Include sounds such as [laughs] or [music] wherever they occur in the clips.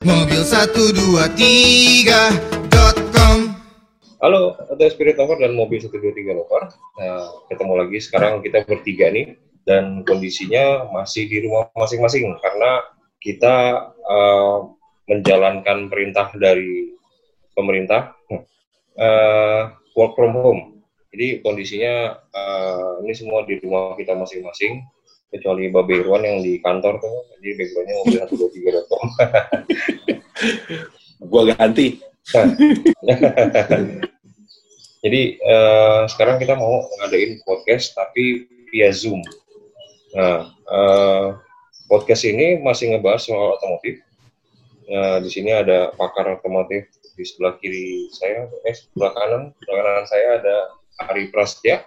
Mobil123.com Halo, ada Spirit Lover dan Mobil 123 Lover. Nah, ketemu lagi sekarang kita bertiga nih dan kondisinya masih di rumah masing-masing karena kita uh, menjalankan perintah dari pemerintah uh, work from home. Jadi kondisinya uh, ini semua di rumah kita masing-masing kecuali Babe Irwan yang di kantor tuh jadi backgroundnya mobil 123.com [laughs] Gua ganti. [laughs] jadi uh, sekarang kita mau ngadain podcast tapi via Zoom. Nah uh, podcast ini masih ngebahas soal otomotif. Nah di sini ada pakar otomotif di sebelah kiri saya eh sebelah kanan sebelah kanan saya ada Ari Prasetya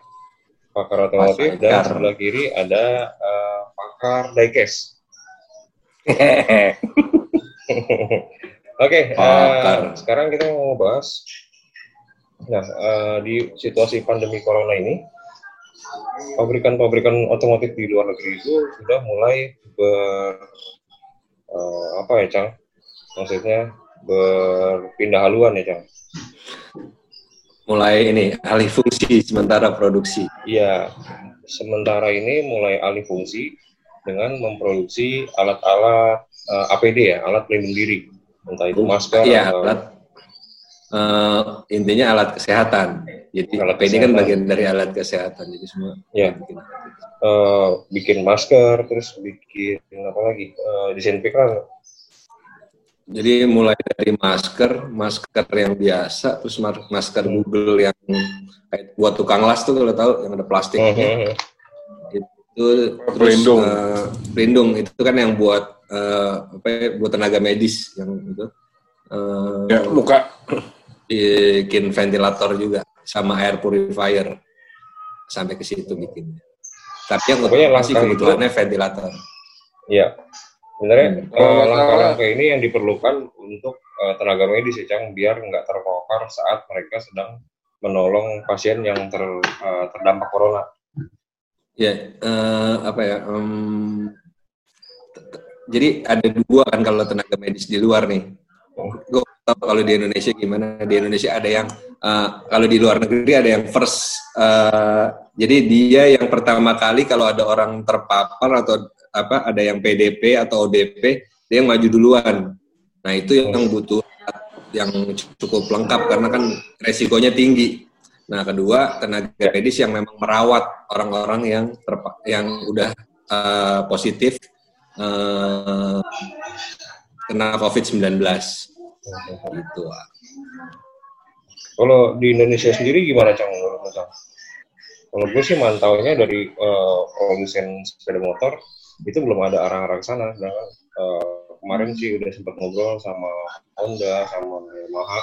pakar otomotif dan sebelah kiri ada uh, pakar diecast. [laughs] Oke, uh, sekarang kita mau bahas. Nah, uh, di situasi pandemi corona ini, pabrikan-pabrikan otomotif di luar negeri itu sudah mulai ber uh, apa ya, Cang? Maksudnya berpindah haluan ya, Cang? Mulai ini alih fungsi sementara produksi. Iya, sementara ini mulai alih fungsi dengan memproduksi alat-alat uh, eh, APD ya, alat pelindung diri, entah itu masker. Iya, atau... alat uh, intinya alat kesehatan. Jadi alat APD kan kesehatan. kan bagian dari alat kesehatan, jadi semua. Iya. Bikin. Uh, bikin masker, terus bikin apa lagi? Uh, disinfektan jadi mulai dari masker, masker yang biasa, terus masker Google yang kayak buat tukang las tuh kalau tahu yang ada plastiknya. Uh-huh. Itu terus pelindung. Uh, pelindung itu kan yang buat uh, apa ya, buat tenaga medis yang itu. Uh, ya, muka bikin ventilator juga sama air purifier sampai ke situ bikinnya. Tapi yang masih kebutuhannya ventilator. Iya. Sebenarnya hmm. uh, langkah-langkah ini yang diperlukan untuk uh, tenaga medis ya, Cang, biar nggak terpokar saat mereka sedang menolong pasien yang ter, uh, terdampak corona. Ya, uh, apa ya? Um, jadi ada dua kan kalau tenaga medis di luar nih. Oh. Gue tahu kalau di Indonesia gimana. Di Indonesia ada yang uh, kalau di luar negeri ada yang first. Uh, jadi dia yang pertama kali kalau ada orang terpapar atau apa ada yang PDP atau ODP dia yang maju duluan. Nah itu yang butuh yang cukup lengkap karena kan resikonya tinggi. Nah kedua tenaga medis yang memang merawat orang-orang yang terpa yang udah uh, positif uh, kena COVID-19 gitu kalau di Indonesia sendiri gimana Cang Kalau gue sih mantaunya dari uh, produsen sepeda motor itu belum ada arah-arah ke sana. Nah, uh, kemarin sih udah sempat ngobrol sama Honda, sama Yamaha.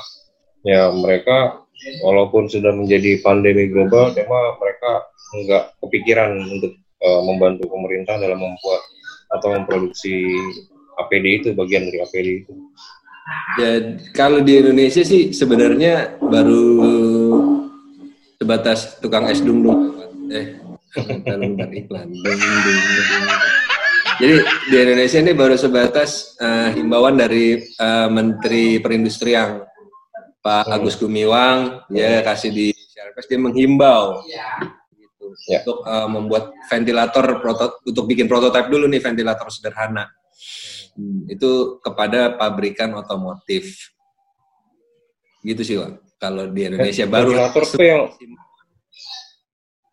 Ya mereka walaupun sudah menjadi pandemi global, cuma mereka nggak kepikiran untuk uh, membantu pemerintah dalam membuat atau memproduksi APD itu bagian dari APD itu. Ya kalau di Indonesia sih sebenarnya baru sebatas tukang es dung Eh, iklan iklan. Jadi di Indonesia ini baru sebatas uh, himbauan dari uh, Menteri Perindustrian Pak hmm. Agus Gumiwang, ya kasih di Sharpes dia menghimbau gitu, ya. untuk uh, membuat ventilator untuk bikin prototipe dulu nih ventilator sederhana. Hmm, itu kepada pabrikan otomotif. Gitu sih, Pak. Kalau di Indonesia baru ventilator itu yang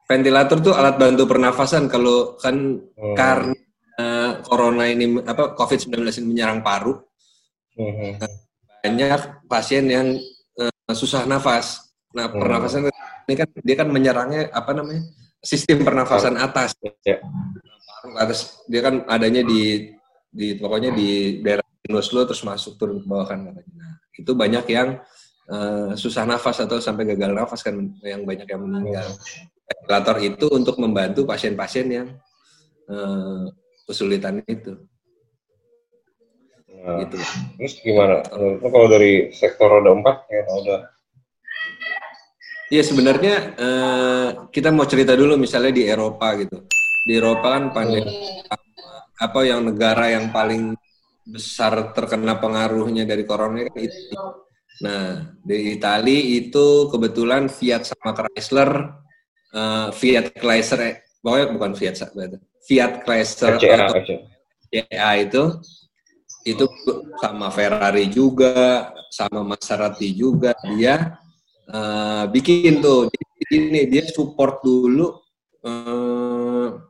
ventilator tuh alat bantu pernafasan kalau kan hmm. karena uh, corona ini apa COVID-19 ini menyerang paru, uh-huh. banyak pasien yang uh, susah nafas. Nah, uh-huh. pernafasan ini kan dia kan menyerangnya apa namanya? sistem pernafasan atas. Yeah. Atas dia kan adanya di di pokoknya di daerah sinus lo terus masuk turun ke bawah kan Nah, itu banyak yang uh, susah nafas atau sampai gagal nafas kan yang banyak yang meninggal. Ventilator itu untuk membantu pasien-pasien yang uh, kesulitan itu. Nah, gitu. Terus gimana? Kalau dari sektor roda empat ya udah. Iya sebenarnya eh, kita mau cerita dulu misalnya di Eropa gitu. Di Eropa kan pandemi hmm. apa yang negara yang paling besar terkena pengaruhnya dari corona kan itu. Nah, di Itali itu kebetulan Fiat sama Chrysler, uh, Fiat Chrysler, eh, pokoknya bukan Fiat, Fiat Chrysler CA, CA itu, itu sama Ferrari juga, sama Maserati juga, dia uh, bikin tuh. Jadi ini dia support dulu. Uh,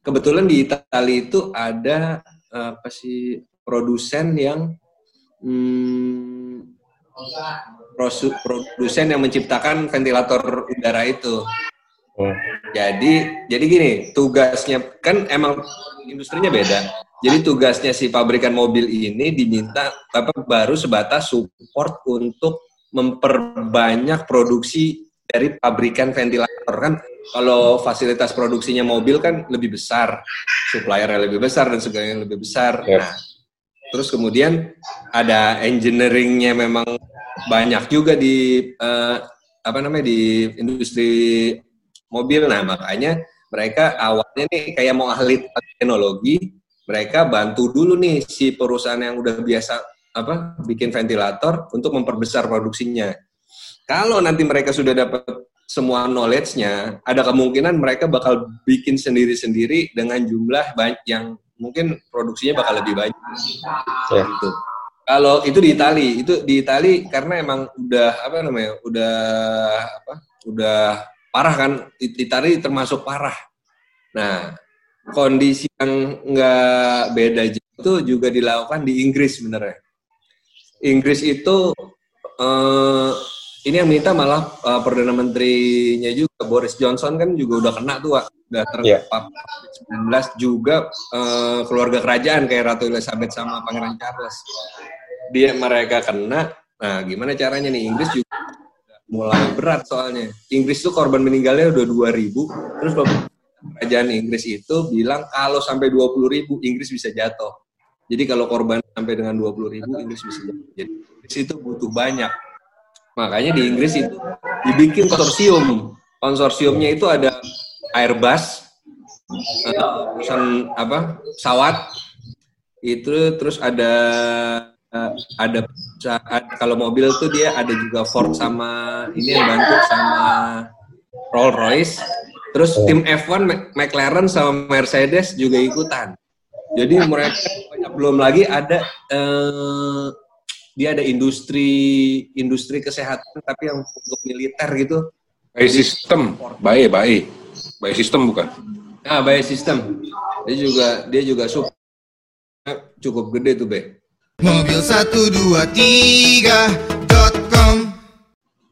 kebetulan di Italia itu ada apa sih produsen yang hmm, produsen yang menciptakan ventilator udara itu. Hmm. Jadi jadi gini tugasnya kan emang industrinya beda. Jadi tugasnya si pabrikan mobil ini diminta apa baru sebatas support untuk memperbanyak produksi dari pabrikan ventilator kan kalau fasilitas produksinya mobil kan lebih besar, suppliernya lebih besar dan segalanya lebih besar. Nah, terus kemudian ada engineeringnya memang banyak juga di uh, apa namanya di industri mobil. Nah, makanya mereka awalnya nih kayak mau ahli teknologi, mereka bantu dulu nih si perusahaan yang udah biasa apa bikin ventilator untuk memperbesar produksinya. Kalau nanti mereka sudah dapat semua knowledge-nya, ada kemungkinan mereka bakal bikin sendiri-sendiri dengan jumlah banyak yang mungkin produksinya bakal lebih banyak. Ya. Gitu. Kalau itu di Itali, itu di Itali karena emang udah apa namanya, udah apa, udah parah kan. Itali termasuk parah. Nah, kondisi yang nggak beda itu juga dilakukan di Inggris sebenarnya. Inggris itu eh, ini yang minta malah uh, perdana menterinya juga Boris Johnson kan juga udah kena tuh udah terpapar yeah. 19 juga uh, keluarga kerajaan kayak Ratu Elizabeth sama Pangeran Charles. Dia mereka kena. Nah gimana caranya nih? Inggris juga mulai berat soalnya. Inggris tuh korban meninggalnya udah 2000 terus kerajaan Inggris itu bilang kalau sampai 20 ribu Inggris bisa jatuh. Jadi kalau korban sampai dengan 20 ribu Inggris bisa jatuh. Jadi Inggris itu butuh banyak Makanya di Inggris itu dibikin konsorsium. Konsorsiumnya itu ada Airbus, perusahaan apa pesawat itu terus ada uh, ada kalau mobil tuh dia ada juga Ford sama ini yang bantu sama Rolls Royce terus tim F1 McLaren sama Mercedes juga ikutan jadi mereka belum lagi ada uh, dia ada industri industri kesehatan tapi yang untuk militer gitu. By system, by by by system bukan? Ah, by system. Dia juga dia juga sup cukup gede tuh, Be. Mobil 123.com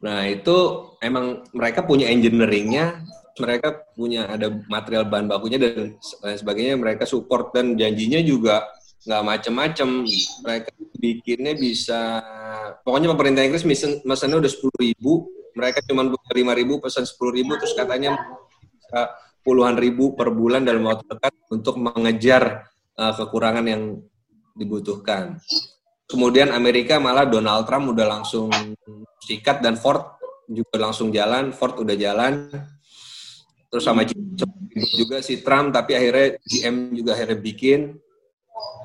Nah, itu emang mereka punya engineeringnya, mereka punya ada material bahan bakunya dan sebagainya, mereka support dan janjinya juga nggak macem-macem. Mereka bikinnya bisa pokoknya pemerintah Inggris mesen mesennya udah sepuluh ribu. Mereka cuma lima ribu pesan sepuluh ribu terus katanya bisa puluhan ribu per bulan dalam waktu dekat untuk mengejar uh, kekurangan yang dibutuhkan. Kemudian Amerika malah Donald Trump udah langsung sikat dan Ford juga langsung jalan Ford udah jalan. Terus sama juga si Trump tapi akhirnya GM juga akhirnya bikin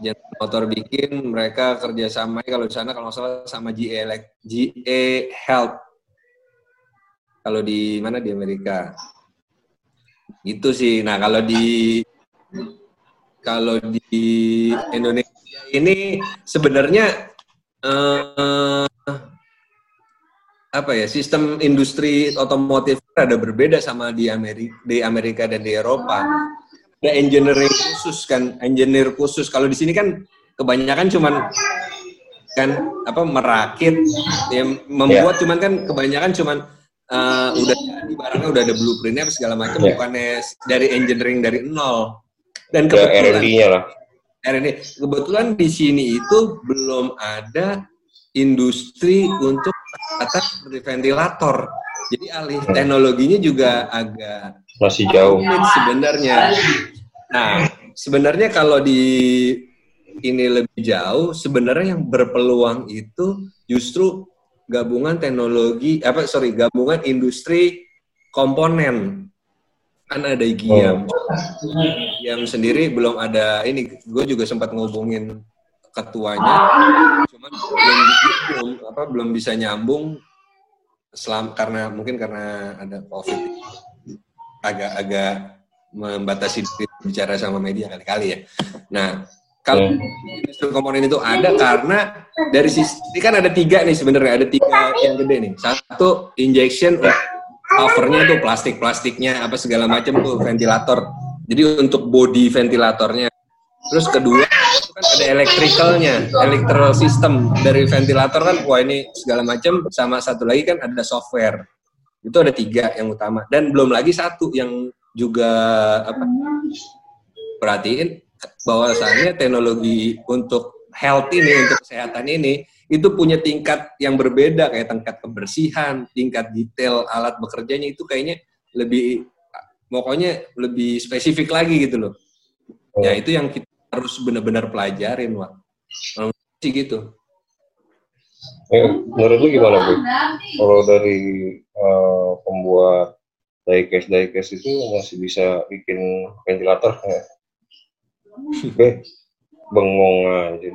General Motor bikin, mereka kerjasama kalau di sana kalau nggak salah sama GE, GE Health. Kalau di mana di Amerika. Itu sih. Nah kalau di kalau di Indonesia ini sebenarnya eh, apa ya sistem industri otomotif ada berbeda sama di Amerika di Amerika dan di Eropa ada engineering khusus kan, engineer khusus. Kalau di sini kan kebanyakan cuman kan apa merakit, ya membuat yeah. cuman kan kebanyakan cuman uh, udah di barangnya udah ada blueprintnya segala macam, yeah. bukannya dari engineering dari nol. Dan kebetulan R&D-nya lah. R&D. Kebetulan di sini itu belum ada industri untuk atas seperti ventilator. Jadi alih hmm. teknologinya juga agak masih jauh sebenarnya. Nah, sebenarnya kalau di ini lebih jauh, sebenarnya yang berpeluang itu justru gabungan teknologi apa sorry gabungan industri komponen kan ada IGIAM. Oh. Yang sendiri belum ada ini gue juga sempat ngubungin ketuanya, cuman belum, belum apa belum bisa nyambung selam karena mungkin karena ada covid agak-agak membatasi diri bicara sama media kali-kali ya. Nah, kalau industri komponen itu ada karena dari sisi ini kan ada tiga nih sebenarnya ada tiga yang gede nih. Satu injection covernya tuh plastik-plastiknya apa segala macam tuh ventilator. Jadi untuk body ventilatornya. Terus kedua kan ada electricalnya, electrical system dari ventilator kan wah ini segala macam sama satu lagi kan ada software. Itu ada tiga yang utama dan belum lagi satu yang juga apa perhatiin bahwasannya teknologi untuk health ini untuk kesehatan ini itu punya tingkat yang berbeda kayak tingkat kebersihan, tingkat detail alat bekerjanya itu kayaknya lebih pokoknya lebih spesifik lagi gitu loh. Ya itu yang kita harus benar-benar pelajarin, Wak. sih gitu. Eh, menurut lu gimana, Bu? Kalau dari uh, pembuat diecast diecast itu masih bisa bikin ventilator ya? Oke, [laughs] bengong aja.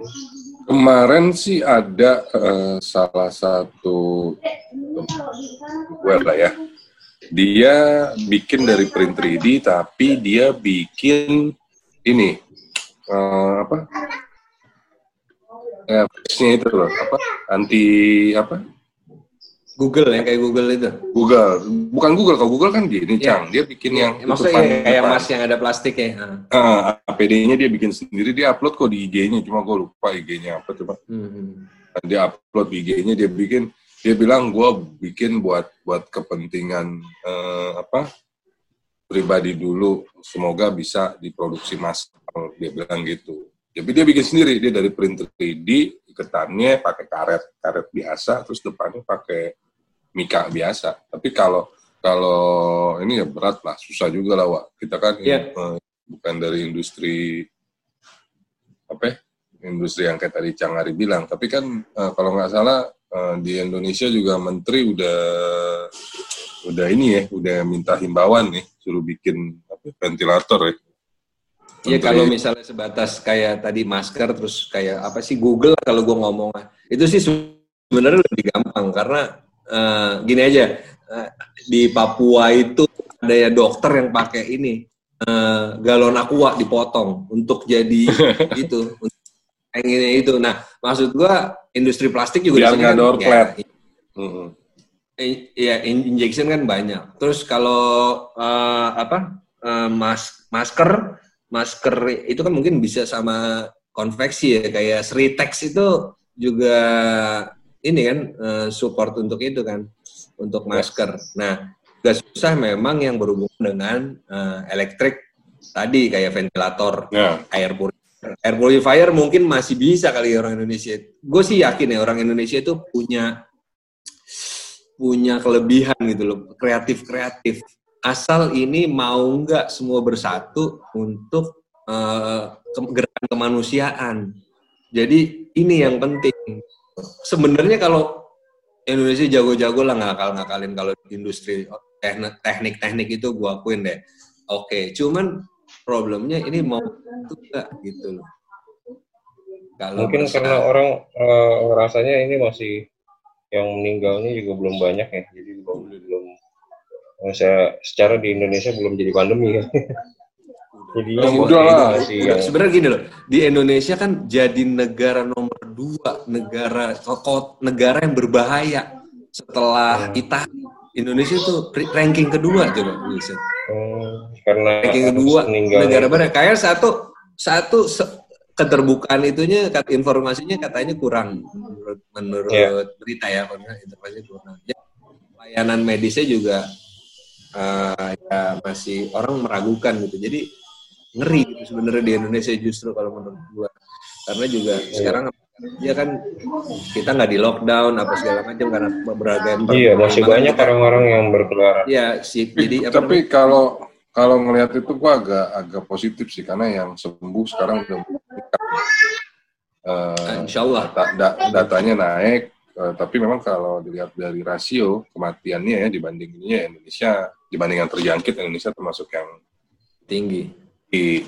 Kemarin sih ada uh, salah satu gue lah ya. Dia bikin dari print 3D tapi dia bikin ini uh, apa? Ya, itu loh, apa? Anti apa? Google ya kayak Google itu. Google, bukan Google kalau Google kan gini, ya. Cang. Dia bikin ya, yang maksudnya yang kayak mas yang ada plastik ya. Uh, APD-nya dia bikin sendiri, dia upload kok di IG-nya, cuma gue lupa IG-nya apa coba. Hmm. Dia upload di IG-nya, dia bikin, dia bilang gue bikin buat buat kepentingan uh, apa pribadi dulu, semoga bisa diproduksi mas. Dia bilang gitu. Jadi dia bikin sendiri, dia dari printer 3D, iketannya pakai karet, karet biasa, terus depannya pakai mika biasa. Tapi kalau kalau ini ya berat lah, susah juga lah, Wak. Kita kan yeah. uh, bukan dari industri apa ya? industri yang kayak tadi Cang Ari bilang. Tapi kan uh, kalau nggak salah uh, di Indonesia juga menteri udah udah ini ya, udah minta himbauan nih suruh bikin apa, ventilator ya. Iya kalau misalnya sebatas kayak tadi masker terus kayak apa sih Google kalau gue ngomong. Itu sih sebenarnya lebih gampang karena uh, gini aja uh, di Papua itu ada ya dokter yang pakai ini uh, galon aqua dipotong untuk jadi [laughs] itu yang ini itu. Nah maksud gua industri plastik juga biar nggak door ya, Iya, injection kan banyak. Terus kalau uh, apa uh, mas masker, masker itu kan mungkin bisa sama konveksi ya, kayak Sritex itu juga ini kan uh, support untuk itu kan untuk masker. Nah, gak susah memang yang berhubungan dengan uh, elektrik tadi kayak ventilator, yeah. air purifier. Air purifier mungkin masih bisa kali orang Indonesia. Gue sih yakin ya orang Indonesia itu punya punya kelebihan gitu loh, kreatif kreatif. Asal ini mau nggak semua bersatu untuk uh, gerakan kemanusiaan. Jadi ini yang penting sebenarnya kalau Indonesia jago-jago lah ngakal-ngakalin kalau industri teknik-teknik itu gua akuin deh. Oke, cuman problemnya ini mau itu enggak gitu loh. Kalau mungkin karena orang uh, ngerasanya ini masih yang meninggalnya juga belum banyak ya, jadi belum belum saya secara di Indonesia belum jadi pandemi ya. Jadi ya, udah lah. Sebenarnya gini loh, di Indonesia kan jadi negara nomor dua, negara negara yang berbahaya setelah hmm. Italia. Indonesia itu ranking kedua coba bisa. Hmm, karena ranking kedua negara mana? Kayak satu satu se keterbukaan itunya kat, informasinya katanya kurang menurut menurut yeah. berita ya informasi kurang. Ya, layanan medisnya juga uh, ya masih orang meragukan gitu. Jadi ngeri gitu sebenarnya di Indonesia justru kalau menurut gua. Karena juga yeah. sekarang ya kan kita nggak di lockdown apa segala macam karena berbagai iya masih banyak orang-orang yang berkeliaran iya sih jadi apa tapi kalau kalau ngelihat itu gua agak agak positif sih karena yang sembuh sekarang udah uh, Insya Allah. data, da, datanya naik uh, tapi memang kalau dilihat dari rasio kematiannya ya dibanding ini Indonesia dibanding yang terjangkit Indonesia termasuk yang tinggi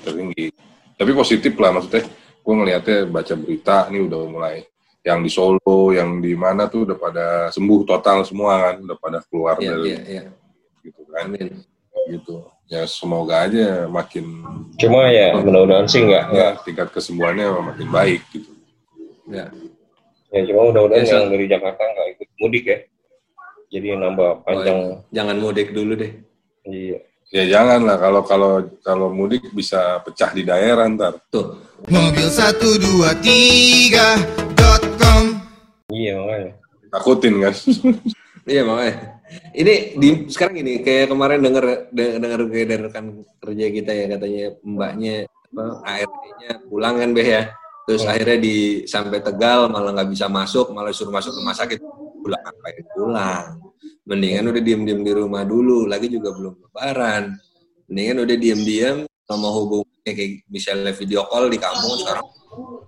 tertinggi. Tapi positif lah maksudnya. gue ngelihatnya baca berita nih udah mulai yang di Solo, yang di mana tuh udah pada sembuh total semua kan, udah pada keluar yeah, dari yeah, yeah. gitu kan. Amin. Gitu. Ya semoga aja makin Cuma ya mudah-mudahan sih enggak ya, tingkat kesembuhannya makin baik gitu. Ya. Ya cuma mudah-mudahan ya, yang dari Jakarta nggak ikut mudik ya. Jadi nambah panjang. Oh, jangan mudik dulu deh. Iya. Ya jangan lah kalau kalau kalau mudik bisa pecah di daerah ntar. Tuh. Mobil satu dua tiga Iya makanya. Takutin kan? [laughs] iya makanya. Ini di sekarang gini kayak kemarin denger denger kayak dari rekan kerja kita ya katanya mbaknya apa ART-nya pulang kan Beh ya. Terus hmm. akhirnya di sampai Tegal malah nggak bisa masuk, malah suruh masuk rumah sakit. Pulang ngapain pulang? Mendingan udah diem-diem di rumah dulu, lagi juga belum lebaran. Mendingan udah diem-diem sama hubungnya kayak misalnya video call di kampung sekarang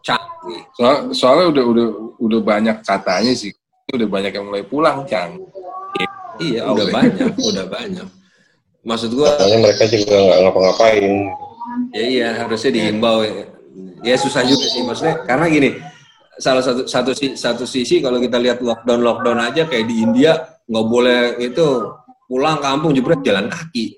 canggih. Soal, soalnya udah udah udah banyak katanya sih, udah banyak yang mulai pulang, Cang. Iya, udah banyak, udah banyak. Maksud gua Katanya mereka juga nggak ngapa-ngapain. Ya iya, harusnya diimbau. Ya. Ya susah juga sih maksudnya. Karena gini, salah satu satu satu sisi kalau kita lihat lockdown lockdown aja kayak di India nggak boleh itu pulang kampung jebret jalan kaki.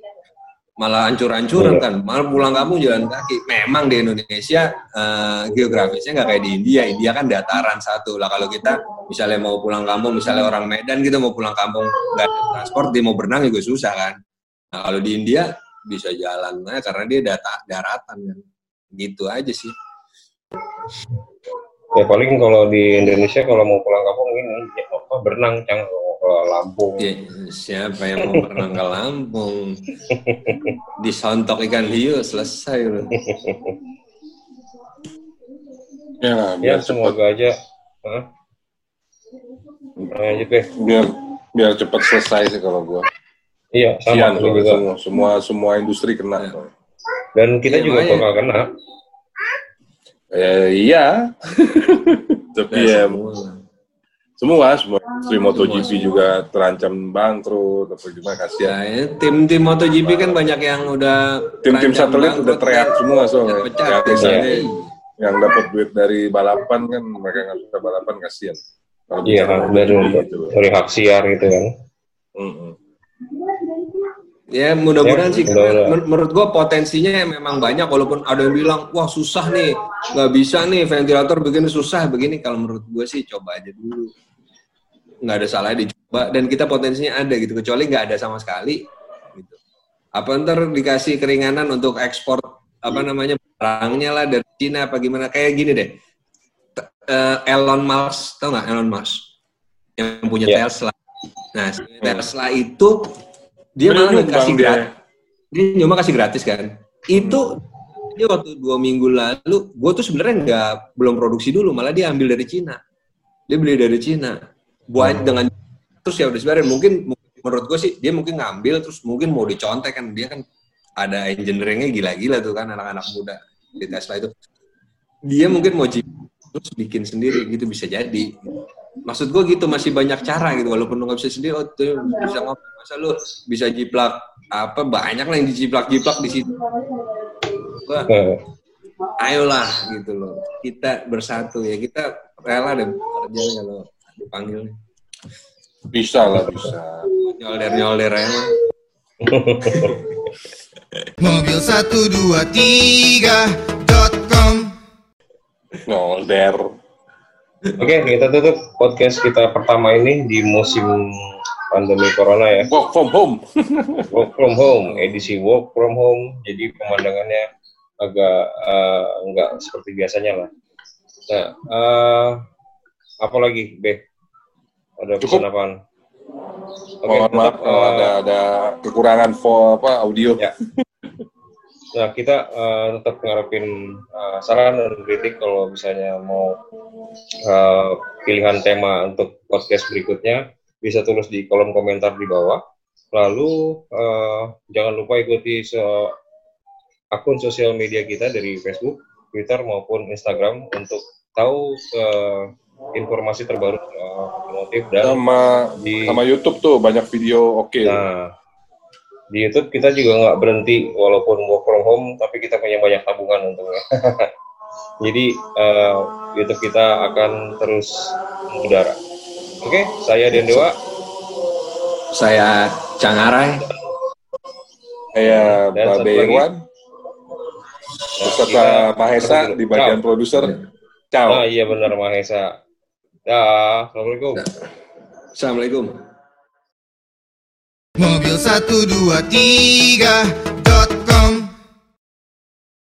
Malah hancur-hancuran iya. kan. Malah pulang kampung jalan kaki. Memang di Indonesia uh, geografisnya nggak kayak di India. India kan dataran satu. Lah kalau kita misalnya mau pulang kampung misalnya orang Medan gitu mau pulang kampung nggak ada transport dia mau berenang juga susah kan. Nah kalau di India bisa jalan nah, karena dia data daratan kan. Gitu aja sih ya paling kalau di Indonesia kalau mau pulang kampung ini ya, apa berenang cang ke Lampung. Ya, siapa yang mau berenang ke Lampung? Disontok ikan hiu selesai loh. ya, ya semoga aja. Huh? Lanjut deh. Biar biar cepat selesai sih kalau gua. Iya, sama Sian, juga. Semua, semua semua industri kena. Ya. Dan kita ya, juga bakal kena. Eh, iya. [laughs] Tapi ya, semua semua semua industri MotoGP semua. juga terancam bangkrut apa gimana kasihan. Nah, ya, tim tim MotoGP kan banyak yang udah tim-tim satelit udah teriak kan. semua soalnya. Pecah, ya. yang dapat duit dari balapan kan mereka nggak suka balapan kasihan. Kalau iya, dari gitu. dari hak siar gitu kan. Mm. Ya mudah-mudahan ya, sih karena men menurut gua potensinya memang banyak walaupun ada yang bilang wah susah nih nggak bisa nih ventilator begini susah begini. Kalau menurut gua sih coba aja dulu. Nggak ada salahnya dicoba dan kita potensinya ada gitu kecuali nggak ada sama sekali gitu. apa ntar dikasih keringanan untuk ekspor apa namanya barangnya lah dari Cina apa gimana kayak gini deh. Uh, Elon Musk tau nggak Elon Musk? Yang punya yeah. Tesla. Nah Tesla itu dia malah kasih gratis dia cuma kasih gratis kan? Itu dia waktu dua minggu lalu gue tuh sebenarnya nggak belum produksi dulu malah dia ambil dari Cina. Dia beli dari Cina. Buat hmm. dengan terus ya udah sebenarnya mungkin menurut gue sih dia mungkin ngambil terus mungkin mau dicontek kan? Dia kan ada engineeringnya gila-gila tuh kan? Anak-anak muda di Tesla itu. Dia mungkin mau terus bikin sendiri gitu bisa jadi maksud gue gitu masih banyak cara gitu walaupun lu nggak bisa sendiri oh tuh bisa ngopi masa lu bisa jiplak apa banyak lah yang dijiplak-jiplak di situ. Gua, ayolah gitu loh. Kita bersatu ya kita rela deh kerja kalau dipanggil. Bisa lah bisa. Nyolder nyolder aja [laughs] mobil satu dua tiga dot com. Nyolder Oke, kita tutup podcast kita pertama ini di musim pandemi corona ya. Work from home. work from home, edisi work from home. Jadi pemandangannya agak uh, enggak seperti biasanya lah. Nah, uh, apa lagi, Be? Ada pesan apaan? Oke, Mohon maaf uh, ada ada kekurangan for apa audio. Ya. Nah, kita uh, tetap ngarepin uh, saran dan kritik kalau misalnya mau uh, pilihan tema untuk podcast berikutnya bisa tulis di kolom komentar di bawah. Lalu uh, jangan lupa ikuti so akun sosial media kita dari Facebook, Twitter maupun Instagram untuk tahu uh, informasi terbaru uh, motif dan sama di sama YouTube tuh banyak video oke. Okay. Nah, di YouTube kita juga nggak berhenti walaupun work from home tapi kita punya banyak tabungan untungnya [laughs] Jadi uh, YouTube kita akan terus mengudara. Oke, okay, saya Dendewa. Saya Cangarai. Saya Babe Irwan. Beserta Mahesa di bagian produser. Ciao. Ah, iya benar Mahesa. Ya, Assalamualaikum. Assalamualaikum. Satu dua tiga